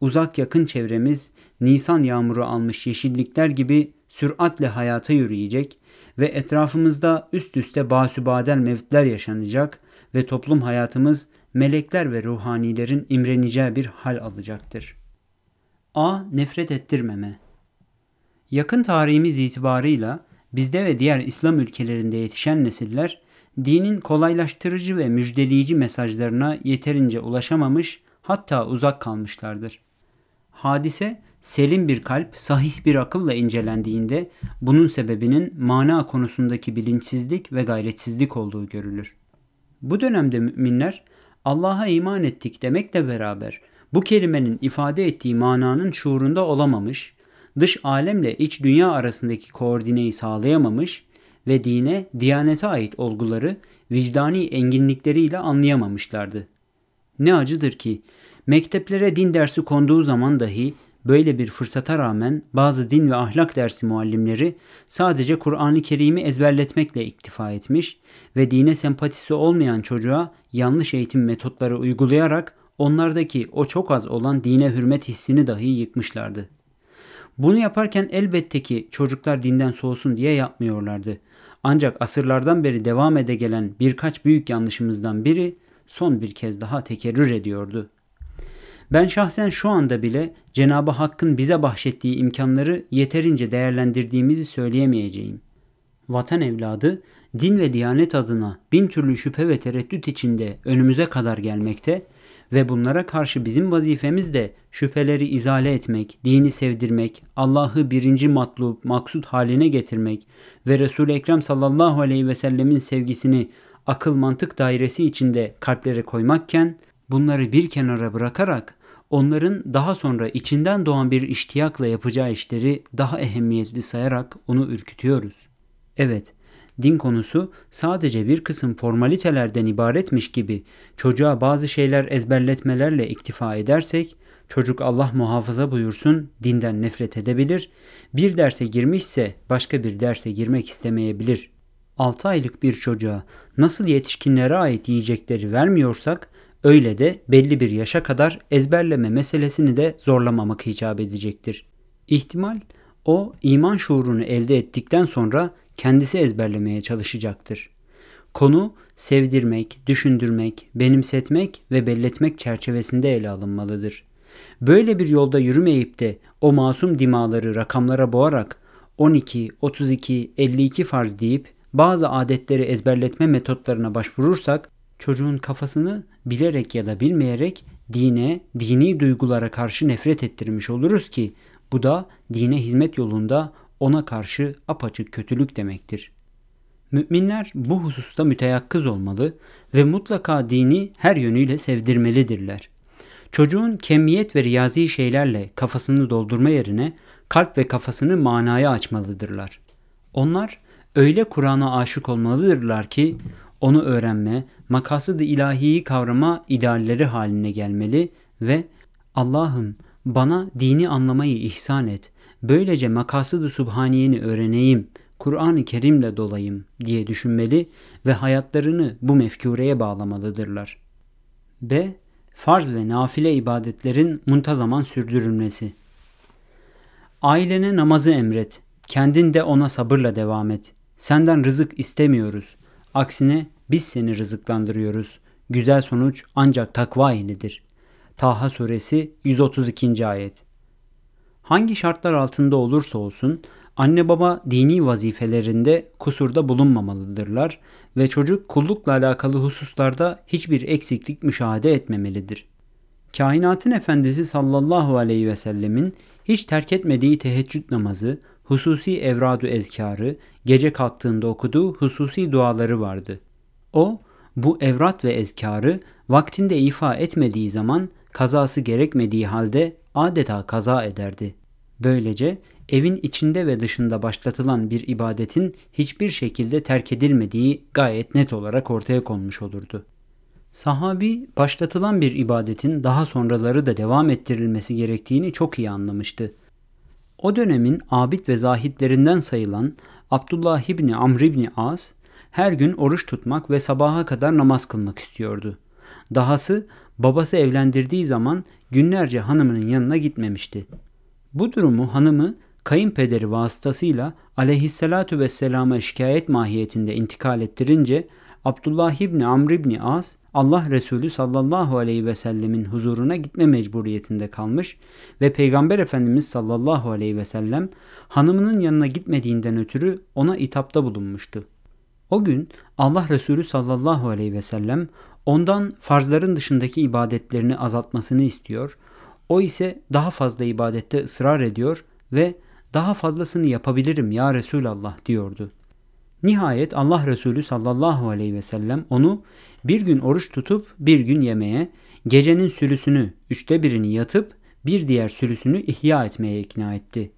uzak yakın çevremiz Nisan yağmuru almış yeşillikler gibi süratle hayata yürüyecek ve etrafımızda üst üste basübadel mevtler yaşanacak ve toplum hayatımız melekler ve ruhanilerin imreneceği bir hal alacaktır. A. Nefret ettirmeme Yakın tarihimiz itibarıyla bizde ve diğer İslam ülkelerinde yetişen nesiller dinin kolaylaştırıcı ve müjdeleyici mesajlarına yeterince ulaşamamış hatta uzak kalmışlardır. Hadise selim bir kalp, sahih bir akılla incelendiğinde bunun sebebinin mana konusundaki bilinçsizlik ve gayretsizlik olduğu görülür. Bu dönemde müminler Allah'a iman ettik demekle beraber bu kelimenin ifade ettiği mananın şuurunda olamamış, dış alemle iç dünya arasındaki koordineyi sağlayamamış ve dine, diyanete ait olguları vicdani enginlikleriyle anlayamamışlardı. Ne acıdır ki mekteplere din dersi konduğu zaman dahi Böyle bir fırsata rağmen bazı din ve ahlak dersi muallimleri sadece Kur'an-ı Kerim'i ezberletmekle iktifa etmiş ve dine sempatisi olmayan çocuğa yanlış eğitim metotları uygulayarak onlardaki o çok az olan dine hürmet hissini dahi yıkmışlardı. Bunu yaparken elbette ki çocuklar dinden soğusun diye yapmıyorlardı. Ancak asırlardan beri devam ede gelen birkaç büyük yanlışımızdan biri son bir kez daha tekerrür ediyordu. Ben şahsen şu anda bile Cenab-ı Hakk'ın bize bahşettiği imkanları yeterince değerlendirdiğimizi söyleyemeyeceğim. Vatan evladı din ve diyanet adına bin türlü şüphe ve tereddüt içinde önümüze kadar gelmekte ve bunlara karşı bizim vazifemiz de şüpheleri izale etmek, dini sevdirmek, Allah'ı birinci matlub, maksut haline getirmek ve Resul-i Ekrem sallallahu aleyhi ve sellemin sevgisini akıl mantık dairesi içinde kalplere koymakken bunları bir kenara bırakarak onların daha sonra içinden doğan bir iştiyakla yapacağı işleri daha ehemmiyetli sayarak onu ürkütüyoruz. Evet, din konusu sadece bir kısım formalitelerden ibaretmiş gibi çocuğa bazı şeyler ezberletmelerle iktifa edersek, çocuk Allah muhafaza buyursun dinden nefret edebilir, bir derse girmişse başka bir derse girmek istemeyebilir. 6 aylık bir çocuğa nasıl yetişkinlere ait yiyecekleri vermiyorsak, Öyle de belli bir yaşa kadar ezberleme meselesini de zorlamamak icap edecektir. İhtimal o iman şuurunu elde ettikten sonra kendisi ezberlemeye çalışacaktır. Konu sevdirmek, düşündürmek, benimsetmek ve belletmek çerçevesinde ele alınmalıdır. Böyle bir yolda yürümeyip de o masum dimaları rakamlara boğarak 12, 32, 52 farz deyip bazı adetleri ezberletme metotlarına başvurursak çocuğun kafasını bilerek ya da bilmeyerek dine, dini duygulara karşı nefret ettirmiş oluruz ki bu da dine hizmet yolunda ona karşı apaçık kötülük demektir. Müminler bu hususta müteyakkız olmalı ve mutlaka dini her yönüyle sevdirmelidirler. Çocuğun kemiyet ve riyazi şeylerle kafasını doldurma yerine kalp ve kafasını manaya açmalıdırlar. Onlar öyle Kur'an'a aşık olmalıdırlar ki onu öğrenme, makasıd-ı ilahiyi kavrama idealleri haline gelmeli ve Allah'ım bana dini anlamayı ihsan et. Böylece makasıd-ı subhaniyeni öğreneyim, Kur'an-ı Kerim'le dolayım diye düşünmeli ve hayatlarını bu mefkureye bağlamalıdırlar. B. Farz ve nafile ibadetlerin muntazaman sürdürülmesi. Ailene namazı emret. Kendin de ona sabırla devam et. Senden rızık istemiyoruz. Aksine biz seni rızıklandırıyoruz. Güzel sonuç ancak takva iledir. Taha suresi 132. ayet. Hangi şartlar altında olursa olsun anne baba dini vazifelerinde kusurda bulunmamalıdırlar ve çocuk kullukla alakalı hususlarda hiçbir eksiklik müşahede etmemelidir. Kainatın efendisi sallallahu aleyhi ve sellemin hiç terk etmediği teheccüd namazı, hususi evradu ezkarı, gece kalktığında okuduğu hususi duaları vardı. O, bu evrat ve ezkarı vaktinde ifa etmediği zaman kazası gerekmediği halde adeta kaza ederdi. Böylece evin içinde ve dışında başlatılan bir ibadetin hiçbir şekilde terk edilmediği gayet net olarak ortaya konmuş olurdu. Sahabi başlatılan bir ibadetin daha sonraları da devam ettirilmesi gerektiğini çok iyi anlamıştı. O dönemin abid ve zahitlerinden sayılan Abdullah İbni Amr İbni As her gün oruç tutmak ve sabaha kadar namaz kılmak istiyordu. Dahası babası evlendirdiği zaman günlerce hanımının yanına gitmemişti. Bu durumu hanımı kayınpederi vasıtasıyla aleyhissalatu vesselama şikayet mahiyetinde intikal ettirince Abdullah İbni Amr İbni As Allah Resulü sallallahu aleyhi ve sellemin huzuruna gitme mecburiyetinde kalmış ve Peygamber Efendimiz sallallahu aleyhi ve sellem hanımının yanına gitmediğinden ötürü ona itapta bulunmuştu. O gün Allah Resulü sallallahu aleyhi ve sellem ondan farzların dışındaki ibadetlerini azaltmasını istiyor. O ise daha fazla ibadette ısrar ediyor ve daha fazlasını yapabilirim ya Resulallah diyordu. Nihayet Allah Resulü sallallahu aleyhi ve sellem onu bir gün oruç tutup bir gün yemeye, gecenin sülüsünü üçte birini yatıp bir diğer sülüsünü ihya etmeye ikna etti.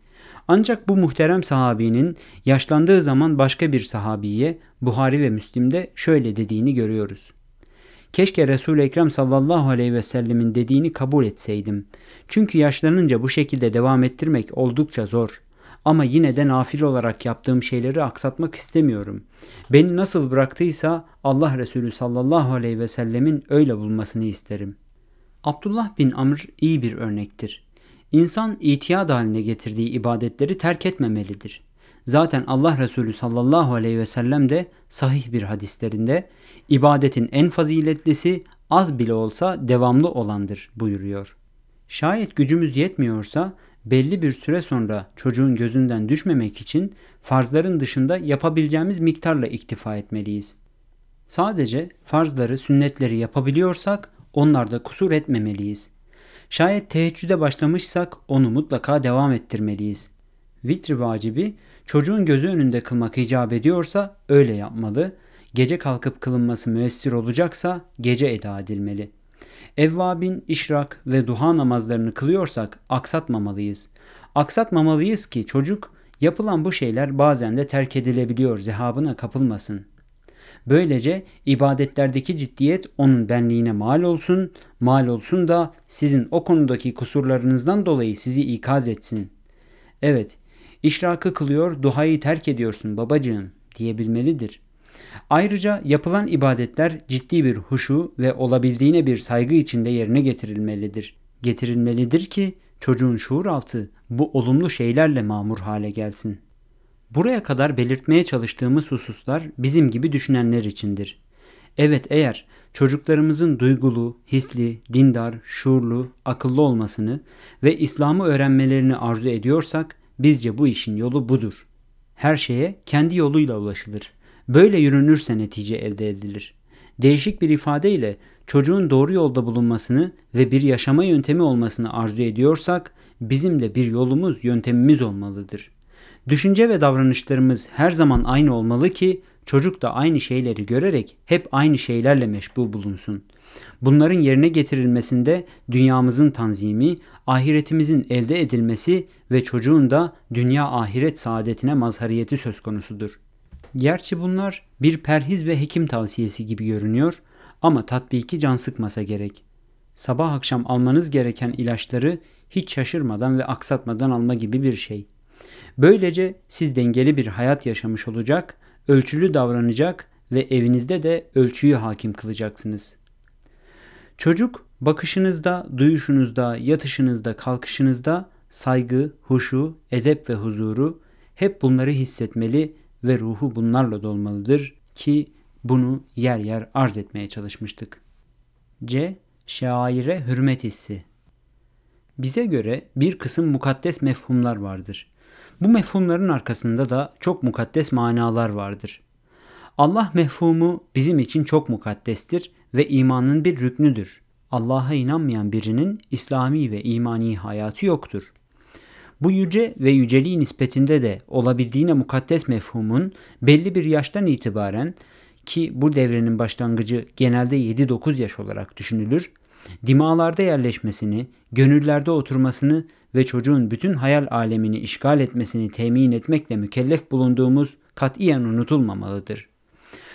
Ancak bu muhterem sahabinin yaşlandığı zaman başka bir sahabiye Buhari ve Müslim'de şöyle dediğini görüyoruz. Keşke Resul-i Ekrem sallallahu aleyhi ve sellemin dediğini kabul etseydim. Çünkü yaşlanınca bu şekilde devam ettirmek oldukça zor. Ama yine de nafile olarak yaptığım şeyleri aksatmak istemiyorum. Beni nasıl bıraktıysa Allah Resulü sallallahu aleyhi ve sellemin öyle bulmasını isterim. Abdullah bin Amr iyi bir örnektir. İnsan itiyat haline getirdiği ibadetleri terk etmemelidir. Zaten Allah Resulü sallallahu aleyhi ve sellem de sahih bir hadislerinde ibadetin en faziletlisi az bile olsa devamlı olandır buyuruyor. Şayet gücümüz yetmiyorsa belli bir süre sonra çocuğun gözünden düşmemek için farzların dışında yapabileceğimiz miktarla iktifa etmeliyiz. Sadece farzları, sünnetleri yapabiliyorsak onlarda kusur etmemeliyiz. Şayet teheccüde başlamışsak onu mutlaka devam ettirmeliyiz. Vitri vacibi çocuğun gözü önünde kılmak icap ediyorsa öyle yapmalı. Gece kalkıp kılınması müessir olacaksa gece eda edilmeli. Evvabin, işrak ve duha namazlarını kılıyorsak aksatmamalıyız. Aksatmamalıyız ki çocuk yapılan bu şeyler bazen de terk edilebiliyor zehabına kapılmasın. Böylece ibadetlerdeki ciddiyet onun benliğine mal olsun, mal olsun da sizin o konudaki kusurlarınızdan dolayı sizi ikaz etsin. Evet, işrakı kılıyor, duhayı terk ediyorsun babacığım diyebilmelidir. Ayrıca yapılan ibadetler ciddi bir huşu ve olabildiğine bir saygı içinde yerine getirilmelidir. Getirilmelidir ki çocuğun şuur altı bu olumlu şeylerle mamur hale gelsin. Buraya kadar belirtmeye çalıştığımız hususlar bizim gibi düşünenler içindir. Evet eğer çocuklarımızın duygulu, hisli, dindar, şuurlu, akıllı olmasını ve İslam'ı öğrenmelerini arzu ediyorsak bizce bu işin yolu budur. Her şeye kendi yoluyla ulaşılır. Böyle yürünürse netice elde edilir. Değişik bir ifadeyle çocuğun doğru yolda bulunmasını ve bir yaşama yöntemi olmasını arzu ediyorsak bizim de bir yolumuz, yöntemimiz olmalıdır. Düşünce ve davranışlarımız her zaman aynı olmalı ki çocuk da aynı şeyleri görerek hep aynı şeylerle meşgul bulunsun. Bunların yerine getirilmesinde dünyamızın tanzimi, ahiretimizin elde edilmesi ve çocuğun da dünya ahiret saadetine mazhariyeti söz konusudur. Gerçi bunlar bir perhiz ve hekim tavsiyesi gibi görünüyor ama tatbiki can sıkmasa gerek. Sabah akşam almanız gereken ilaçları hiç şaşırmadan ve aksatmadan alma gibi bir şey. Böylece siz dengeli bir hayat yaşamış olacak, ölçülü davranacak ve evinizde de ölçüyü hakim kılacaksınız. Çocuk bakışınızda, duyuşunuzda, yatışınızda, kalkışınızda saygı, huşu, edep ve huzuru hep bunları hissetmeli ve ruhu bunlarla dolmalıdır ki bunu yer yer arz etmeye çalışmıştık. C. Şaire hürmet hissi. Bize göre bir kısım mukaddes mefhumlar vardır. Bu mefhumların arkasında da çok mukaddes manalar vardır. Allah mefhumu bizim için çok mukaddestir ve imanın bir rüknüdür. Allah'a inanmayan birinin İslami ve imani hayatı yoktur. Bu yüce ve yüceliği nispetinde de olabildiğine mukaddes mefhumun belli bir yaştan itibaren ki bu devrenin başlangıcı genelde 7-9 yaş olarak düşünülür, dimalarda yerleşmesini, gönüllerde oturmasını ve çocuğun bütün hayal alemini işgal etmesini temin etmekle mükellef bulunduğumuz katiyen unutulmamalıdır.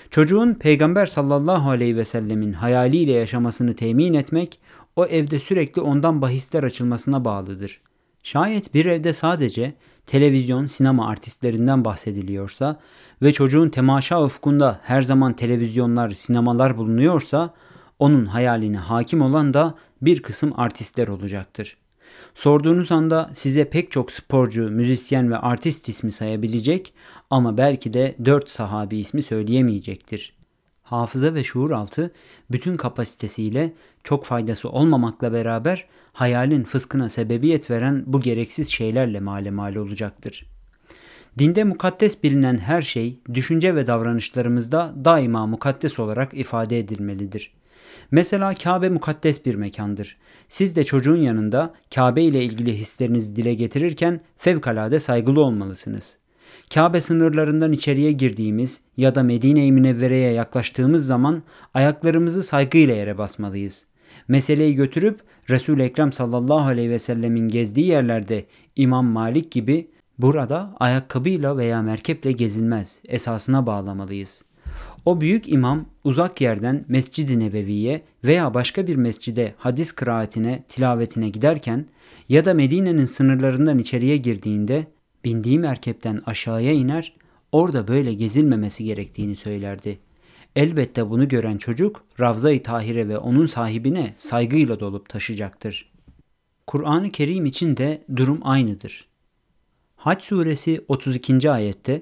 Çocuğun Peygamber sallallahu aleyhi ve sellemin hayaliyle yaşamasını temin etmek, o evde sürekli ondan bahisler açılmasına bağlıdır. Şayet bir evde sadece televizyon, sinema artistlerinden bahsediliyorsa ve çocuğun temaşa ufkunda her zaman televizyonlar, sinemalar bulunuyorsa onun hayaline hakim olan da bir kısım artistler olacaktır. Sorduğunuz anda size pek çok sporcu, müzisyen ve artist ismi sayabilecek ama belki de dört sahabi ismi söyleyemeyecektir. Hafıza ve şuur altı bütün kapasitesiyle çok faydası olmamakla beraber hayalin fıskına sebebiyet veren bu gereksiz şeylerle male male olacaktır. Dinde mukaddes bilinen her şey düşünce ve davranışlarımızda daima mukaddes olarak ifade edilmelidir. Mesela Kabe mukaddes bir mekandır. Siz de çocuğun yanında Kabe ile ilgili hislerinizi dile getirirken fevkalade saygılı olmalısınız. Kabe sınırlarından içeriye girdiğimiz ya da Medine-i Münevvere'ye yaklaştığımız zaman ayaklarımızı saygıyla yere basmalıyız. Meseleyi götürüp Resul-i Ekrem sallallahu aleyhi ve sellemin gezdiği yerlerde İmam Malik gibi burada ayakkabıyla veya merkeple gezilmez esasına bağlamalıyız. O büyük imam uzak yerden Mescid-i Nebevi'ye veya başka bir mescide hadis kıraatine, tilavetine giderken ya da Medine'nin sınırlarından içeriye girdiğinde bindiği merkepten aşağıya iner, orada böyle gezilmemesi gerektiğini söylerdi. Elbette bunu gören çocuk Ravza-i Tahire ve onun sahibine saygıyla dolup taşacaktır. Kur'an-ı Kerim için de durum aynıdır. Hac suresi 32. ayette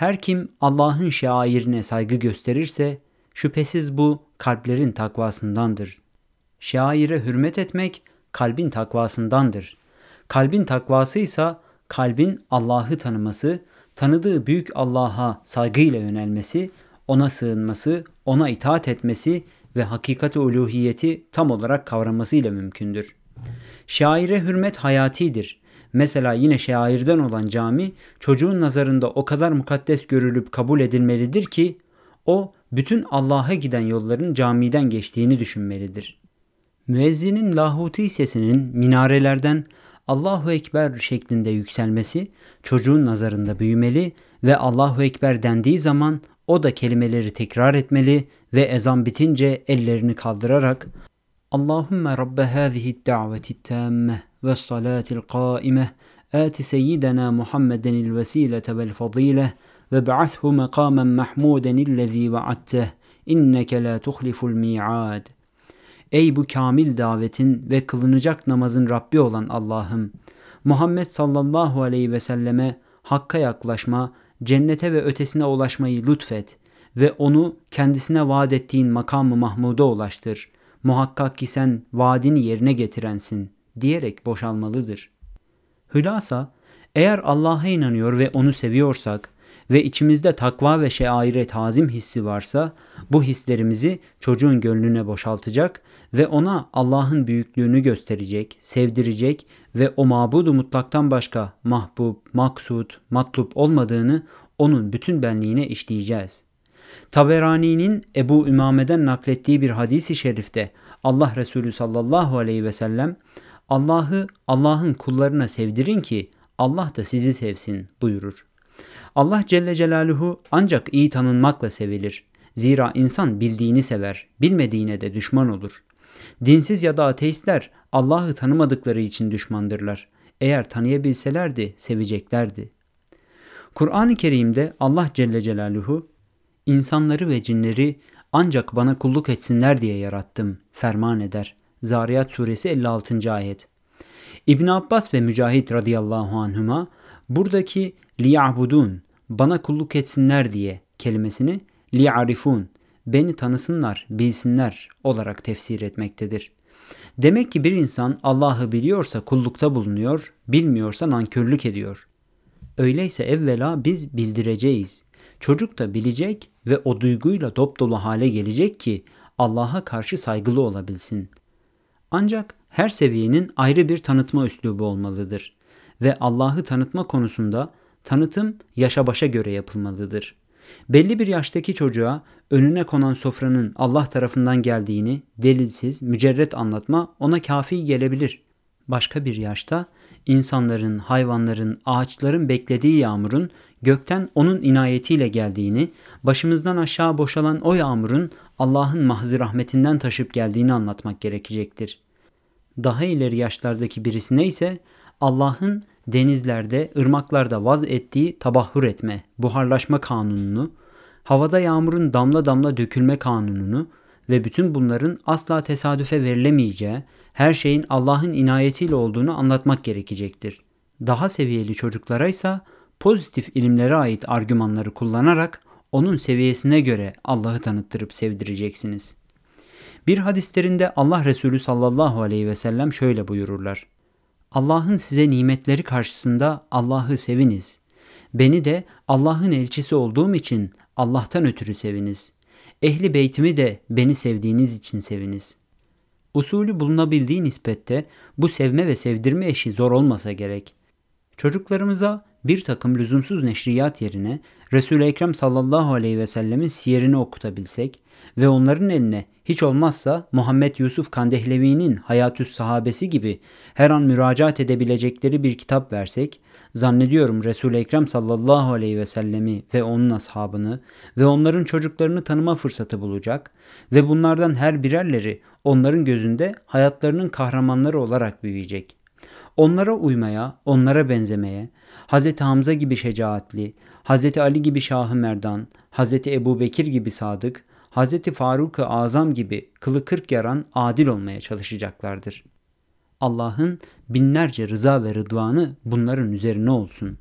her kim Allah'ın şairine saygı gösterirse şüphesiz bu kalplerin takvasındandır. Şaire hürmet etmek kalbin takvasındandır. Kalbin takvası ise kalbin Allah'ı tanıması, tanıdığı büyük Allah'a saygıyla yönelmesi, ona sığınması, ona itaat etmesi ve hakikati uluhiyeti tam olarak kavramasıyla mümkündür. Şaire hürmet hayatidir. Mesela yine şairden olan cami çocuğun nazarında o kadar mukaddes görülüp kabul edilmelidir ki o bütün Allah'a giden yolların camiden geçtiğini düşünmelidir. Müezzinin lahuti sesinin minarelerden Allahu Ekber şeklinde yükselmesi çocuğun nazarında büyümeli ve Allahu Ekber dendiği zaman o da kelimeleri tekrar etmeli ve ezan bitince ellerini kaldırarak Allahümme Rabbe hâzihi da'veti tâmme ve salatil qâime آت سيدنا محمدا الوسيلة والفضيلة وابعثه مقاما محمودا الذي وعدته إنك لا تخلف الميعاد Ey bu kamil davetin ve kılınacak namazın Rabbi olan Allah'ım! Muhammed sallallahu aleyhi ve selleme hakka yaklaşma, cennete ve ötesine ulaşmayı lütfet ve onu kendisine vaat ettiğin makamı Mahmud'a ulaştır. Muhakkak ki sen vaadini yerine getirensin diyerek boşalmalıdır. Hülasa, eğer Allah'a inanıyor ve onu seviyorsak ve içimizde takva ve şeaire tazim hissi varsa bu hislerimizi çocuğun gönlüne boşaltacak ve ona Allah'ın büyüklüğünü gösterecek, sevdirecek ve o mabudu mutlaktan başka mahbub, maksud, matlup olmadığını onun bütün benliğine işleyeceğiz. Taberani'nin Ebu Ümame'den naklettiği bir hadisi şerifte Allah Resulü sallallahu aleyhi ve sellem Allah'ı Allah'ın kullarına sevdirin ki Allah da sizi sevsin buyurur. Allah Celle Celaluhu ancak iyi tanınmakla sevilir. Zira insan bildiğini sever, bilmediğine de düşman olur. Dinsiz ya da ateistler Allah'ı tanımadıkları için düşmandırlar. Eğer tanıyabilselerdi seveceklerdi. Kur'an-ı Kerim'de Allah Celle Celaluhu insanları ve cinleri ancak bana kulluk etsinler diye yarattım ferman eder. Zariyat suresi 56. ayet. İbn Abbas ve Mücahit radıyallahu anhuma buradaki liya'budun bana kulluk etsinler diye kelimesini li'arifun beni tanısınlar, bilsinler olarak tefsir etmektedir. Demek ki bir insan Allah'ı biliyorsa kullukta bulunuyor, bilmiyorsa nankörlük ediyor. Öyleyse evvela biz bildireceğiz. Çocuk da bilecek ve o duyguyla dop dolu hale gelecek ki Allah'a karşı saygılı olabilsin. Ancak her seviyenin ayrı bir tanıtma üslubu olmalıdır ve Allah'ı tanıtma konusunda tanıtım yaşa başa göre yapılmalıdır. Belli bir yaştaki çocuğa önüne konan sofranın Allah tarafından geldiğini delilsiz, mücerret anlatma ona kafi gelebilir. Başka bir yaşta insanların, hayvanların, ağaçların beklediği yağmurun gökten onun inayetiyle geldiğini, başımızdan aşağı boşalan o yağmurun Allah'ın mahzı rahmetinden taşıp geldiğini anlatmak gerekecektir. Daha ileri yaşlardaki birisine ise Allah'ın denizlerde, ırmaklarda vaz ettiği tabahhur etme, buharlaşma kanununu, havada yağmurun damla damla dökülme kanununu ve bütün bunların asla tesadüfe verilemeyeceği, her şeyin Allah'ın inayetiyle olduğunu anlatmak gerekecektir. Daha seviyeli çocuklara ise pozitif ilimlere ait argümanları kullanarak onun seviyesine göre Allah'ı tanıttırıp sevdireceksiniz. Bir hadislerinde Allah Resulü sallallahu aleyhi ve sellem şöyle buyururlar. Allah'ın size nimetleri karşısında Allah'ı seviniz. Beni de Allah'ın elçisi olduğum için Allah'tan ötürü seviniz. Ehli beytimi de beni sevdiğiniz için seviniz. Usulü bulunabildiği nispette bu sevme ve sevdirme eşi zor olmasa gerek. Çocuklarımıza bir takım lüzumsuz neşriyat yerine Resul-i Ekrem sallallahu aleyhi ve sellemin siyerini okutabilsek ve onların eline hiç olmazsa Muhammed Yusuf Kandehlevi'nin Hayatüs Sahabesi gibi her an müracaat edebilecekleri bir kitap versek, zannediyorum Resul-i Ekrem sallallahu aleyhi ve sellemi ve onun ashabını ve onların çocuklarını tanıma fırsatı bulacak ve bunlardan her birerleri onların gözünde hayatlarının kahramanları olarak büyüyecek. Onlara uymaya, onlara benzemeye, Hz. Hamza gibi şecaatli, Hz. Ali gibi Şahı Merdan, Hz. Ebu Bekir gibi sadık, Hz. Faruk-ı Azam gibi kılı kırk yaran adil olmaya çalışacaklardır. Allah'ın binlerce rıza ve rıdvanı bunların üzerine olsun.''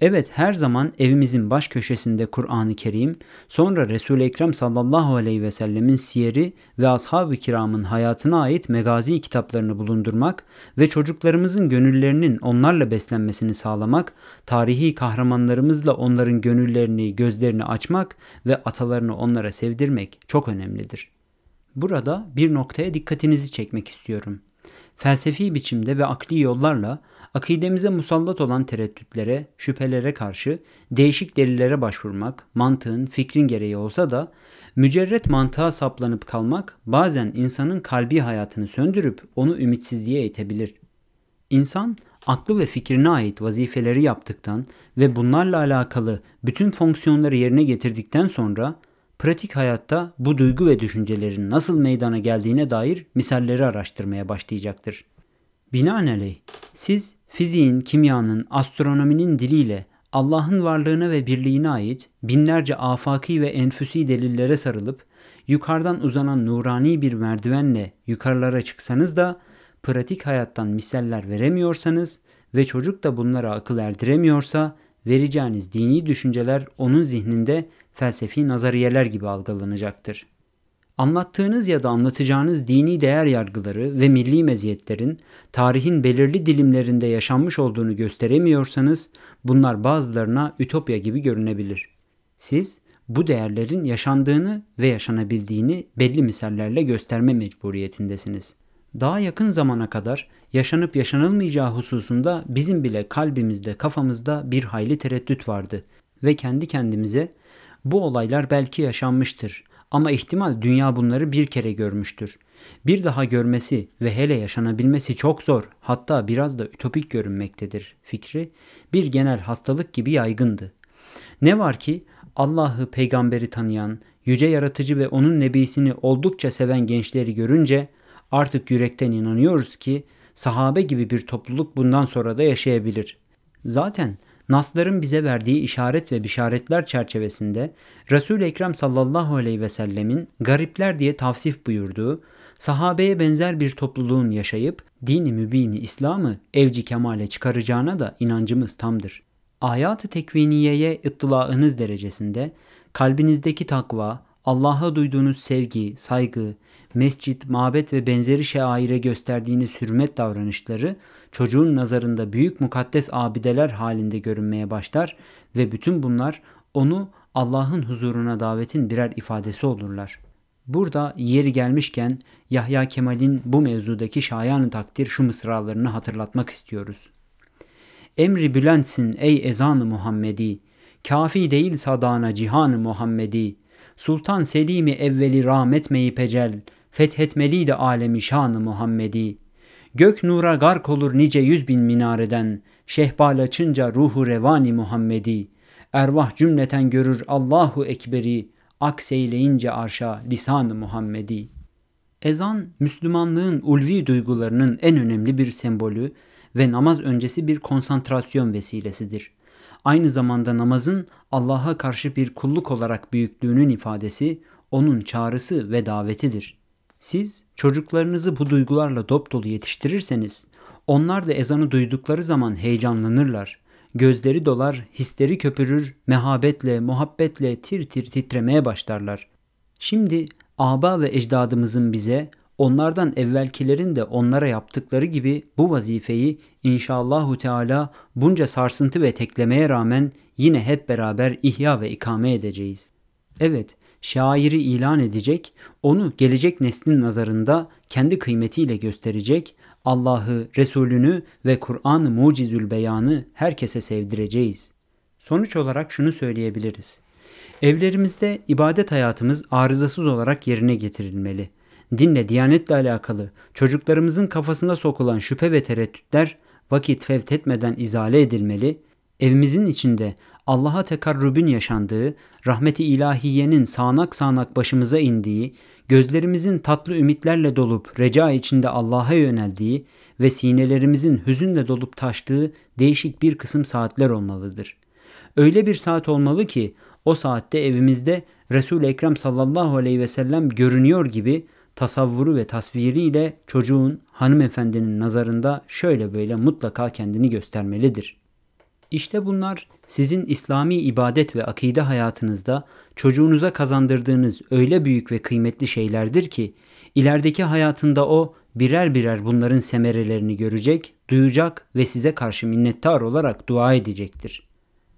Evet her zaman evimizin baş köşesinde Kur'an-ı Kerim, sonra Resul-i Ekrem sallallahu aleyhi ve sellemin siyeri ve ashab-ı kiramın hayatına ait megazi kitaplarını bulundurmak ve çocuklarımızın gönüllerinin onlarla beslenmesini sağlamak, tarihi kahramanlarımızla onların gönüllerini, gözlerini açmak ve atalarını onlara sevdirmek çok önemlidir. Burada bir noktaya dikkatinizi çekmek istiyorum. Felsefi biçimde ve akli yollarla akidemize musallat olan tereddütlere, şüphelere karşı değişik delillere başvurmak, mantığın, fikrin gereği olsa da mücerret mantığa saplanıp kalmak bazen insanın kalbi hayatını söndürüp onu ümitsizliğe itebilir. İnsan aklı ve fikrine ait vazifeleri yaptıktan ve bunlarla alakalı bütün fonksiyonları yerine getirdikten sonra pratik hayatta bu duygu ve düşüncelerin nasıl meydana geldiğine dair misalleri araştırmaya başlayacaktır. Binaenaleyh siz fiziğin, kimyanın, astronominin diliyle Allah'ın varlığına ve birliğine ait binlerce afaki ve enfüsi delillere sarılıp yukarıdan uzanan nurani bir merdivenle yukarılara çıksanız da pratik hayattan misaller veremiyorsanız ve çocuk da bunlara akıl erdiremiyorsa vereceğiniz dini düşünceler onun zihninde felsefi nazariyeler gibi algılanacaktır. Anlattığınız ya da anlatacağınız dini değer yargıları ve milli meziyetlerin tarihin belirli dilimlerinde yaşanmış olduğunu gösteremiyorsanız bunlar bazılarına ütopya gibi görünebilir. Siz bu değerlerin yaşandığını ve yaşanabildiğini belli misallerle gösterme mecburiyetindesiniz. Daha yakın zamana kadar yaşanıp yaşanılmayacağı hususunda bizim bile kalbimizde, kafamızda bir hayli tereddüt vardı ve kendi kendimize bu olaylar belki yaşanmıştır ama ihtimal dünya bunları bir kere görmüştür. Bir daha görmesi ve hele yaşanabilmesi çok zor, hatta biraz da ütopik görünmektedir fikri bir genel hastalık gibi yaygındı. Ne var ki Allah'ı peygamberi tanıyan, yüce yaratıcı ve onun nebisini oldukça seven gençleri görünce artık yürekten inanıyoruz ki sahabe gibi bir topluluk bundan sonra da yaşayabilir. Zaten Nasların bize verdiği işaret ve bişaretler çerçevesinde Resul-i Ekrem sallallahu aleyhi ve sellemin garipler diye tavsif buyurduğu, sahabeye benzer bir topluluğun yaşayıp dini mübini İslam'ı evci kemale çıkaracağına da inancımız tamdır. Ayat-ı tekviniyeye ıttılaınız derecesinde kalbinizdeki takva, Allah'a duyduğunuz sevgi, saygı, mescit, mabet ve benzeri şaire gösterdiğiniz hürmet davranışları çocuğun nazarında büyük mukaddes abideler halinde görünmeye başlar ve bütün bunlar onu Allah'ın huzuruna davetin birer ifadesi olurlar. Burada yeri gelmişken Yahya Kemal'in bu mevzudaki şayan takdir şu mısralarını hatırlatmak istiyoruz. Emri bülentsin ey ezanı Muhammedi, kafi değil sadana cihanı Muhammedi, Sultan Selim'i evveli rahmetmeyi pecel, fethetmeliydi alemi şanı Muhammedi. Gök nura gark olur nice yüz bin minareden, şehbal açınca ruhu revani Muhammedi. Ervah cümleten görür Allahu Ekberi, akseyleyince arşa lisan-ı Muhammedi. Ezan, Müslümanlığın ulvi duygularının en önemli bir sembolü ve namaz öncesi bir konsantrasyon vesilesidir. Aynı zamanda namazın Allah'a karşı bir kulluk olarak büyüklüğünün ifadesi, onun çağrısı ve davetidir. Siz çocuklarınızı bu duygularla dop dolu yetiştirirseniz, onlar da ezanı duydukları zaman heyecanlanırlar. Gözleri dolar, hisleri köpürür, mehabetle, muhabbetle tir tir titremeye başlarlar. Şimdi aba ve ecdadımızın bize onlardan evvelkilerin de onlara yaptıkları gibi bu vazifeyi inşallahu teala bunca sarsıntı ve teklemeye rağmen yine hep beraber ihya ve ikame edeceğiz. Evet, şairi ilan edecek, onu gelecek neslin nazarında kendi kıymetiyle gösterecek, Allah'ı, Resulünü ve Kur'an-ı Mucizül Beyanı herkese sevdireceğiz. Sonuç olarak şunu söyleyebiliriz. Evlerimizde ibadet hayatımız arızasız olarak yerine getirilmeli. Dinle, diyanetle alakalı çocuklarımızın kafasına sokulan şüphe ve tereddütler vakit fevt etmeden izale edilmeli, evimizin içinde Allah'a tekarrübün yaşandığı, rahmeti ilahiyenin sağanak sağanak başımıza indiği, gözlerimizin tatlı ümitlerle dolup reca içinde Allah'a yöneldiği ve sinelerimizin hüzünle dolup taştığı değişik bir kısım saatler olmalıdır. Öyle bir saat olmalı ki o saatte evimizde Resul-i Ekrem sallallahu aleyhi ve sellem görünüyor gibi tasavvuru ve tasviriyle çocuğun hanımefendinin nazarında şöyle böyle mutlaka kendini göstermelidir. İşte bunlar sizin İslami ibadet ve akide hayatınızda çocuğunuza kazandırdığınız öyle büyük ve kıymetli şeylerdir ki ilerideki hayatında o birer birer bunların semerelerini görecek, duyacak ve size karşı minnettar olarak dua edecektir.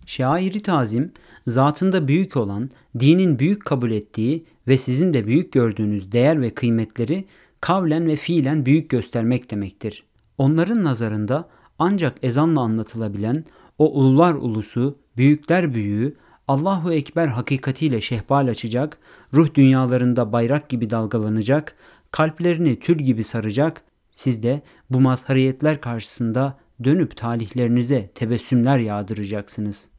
Şairi tazim, zatında büyük olan, dinin büyük kabul ettiği ve sizin de büyük gördüğünüz değer ve kıymetleri kavlen ve fiilen büyük göstermek demektir. Onların nazarında ancak ezanla anlatılabilen o ulular ulusu, büyükler büyüğü, Allahu Ekber hakikatiyle şehbal açacak, ruh dünyalarında bayrak gibi dalgalanacak, kalplerini tül gibi saracak, siz de bu mazhariyetler karşısında dönüp talihlerinize tebessümler yağdıracaksınız.''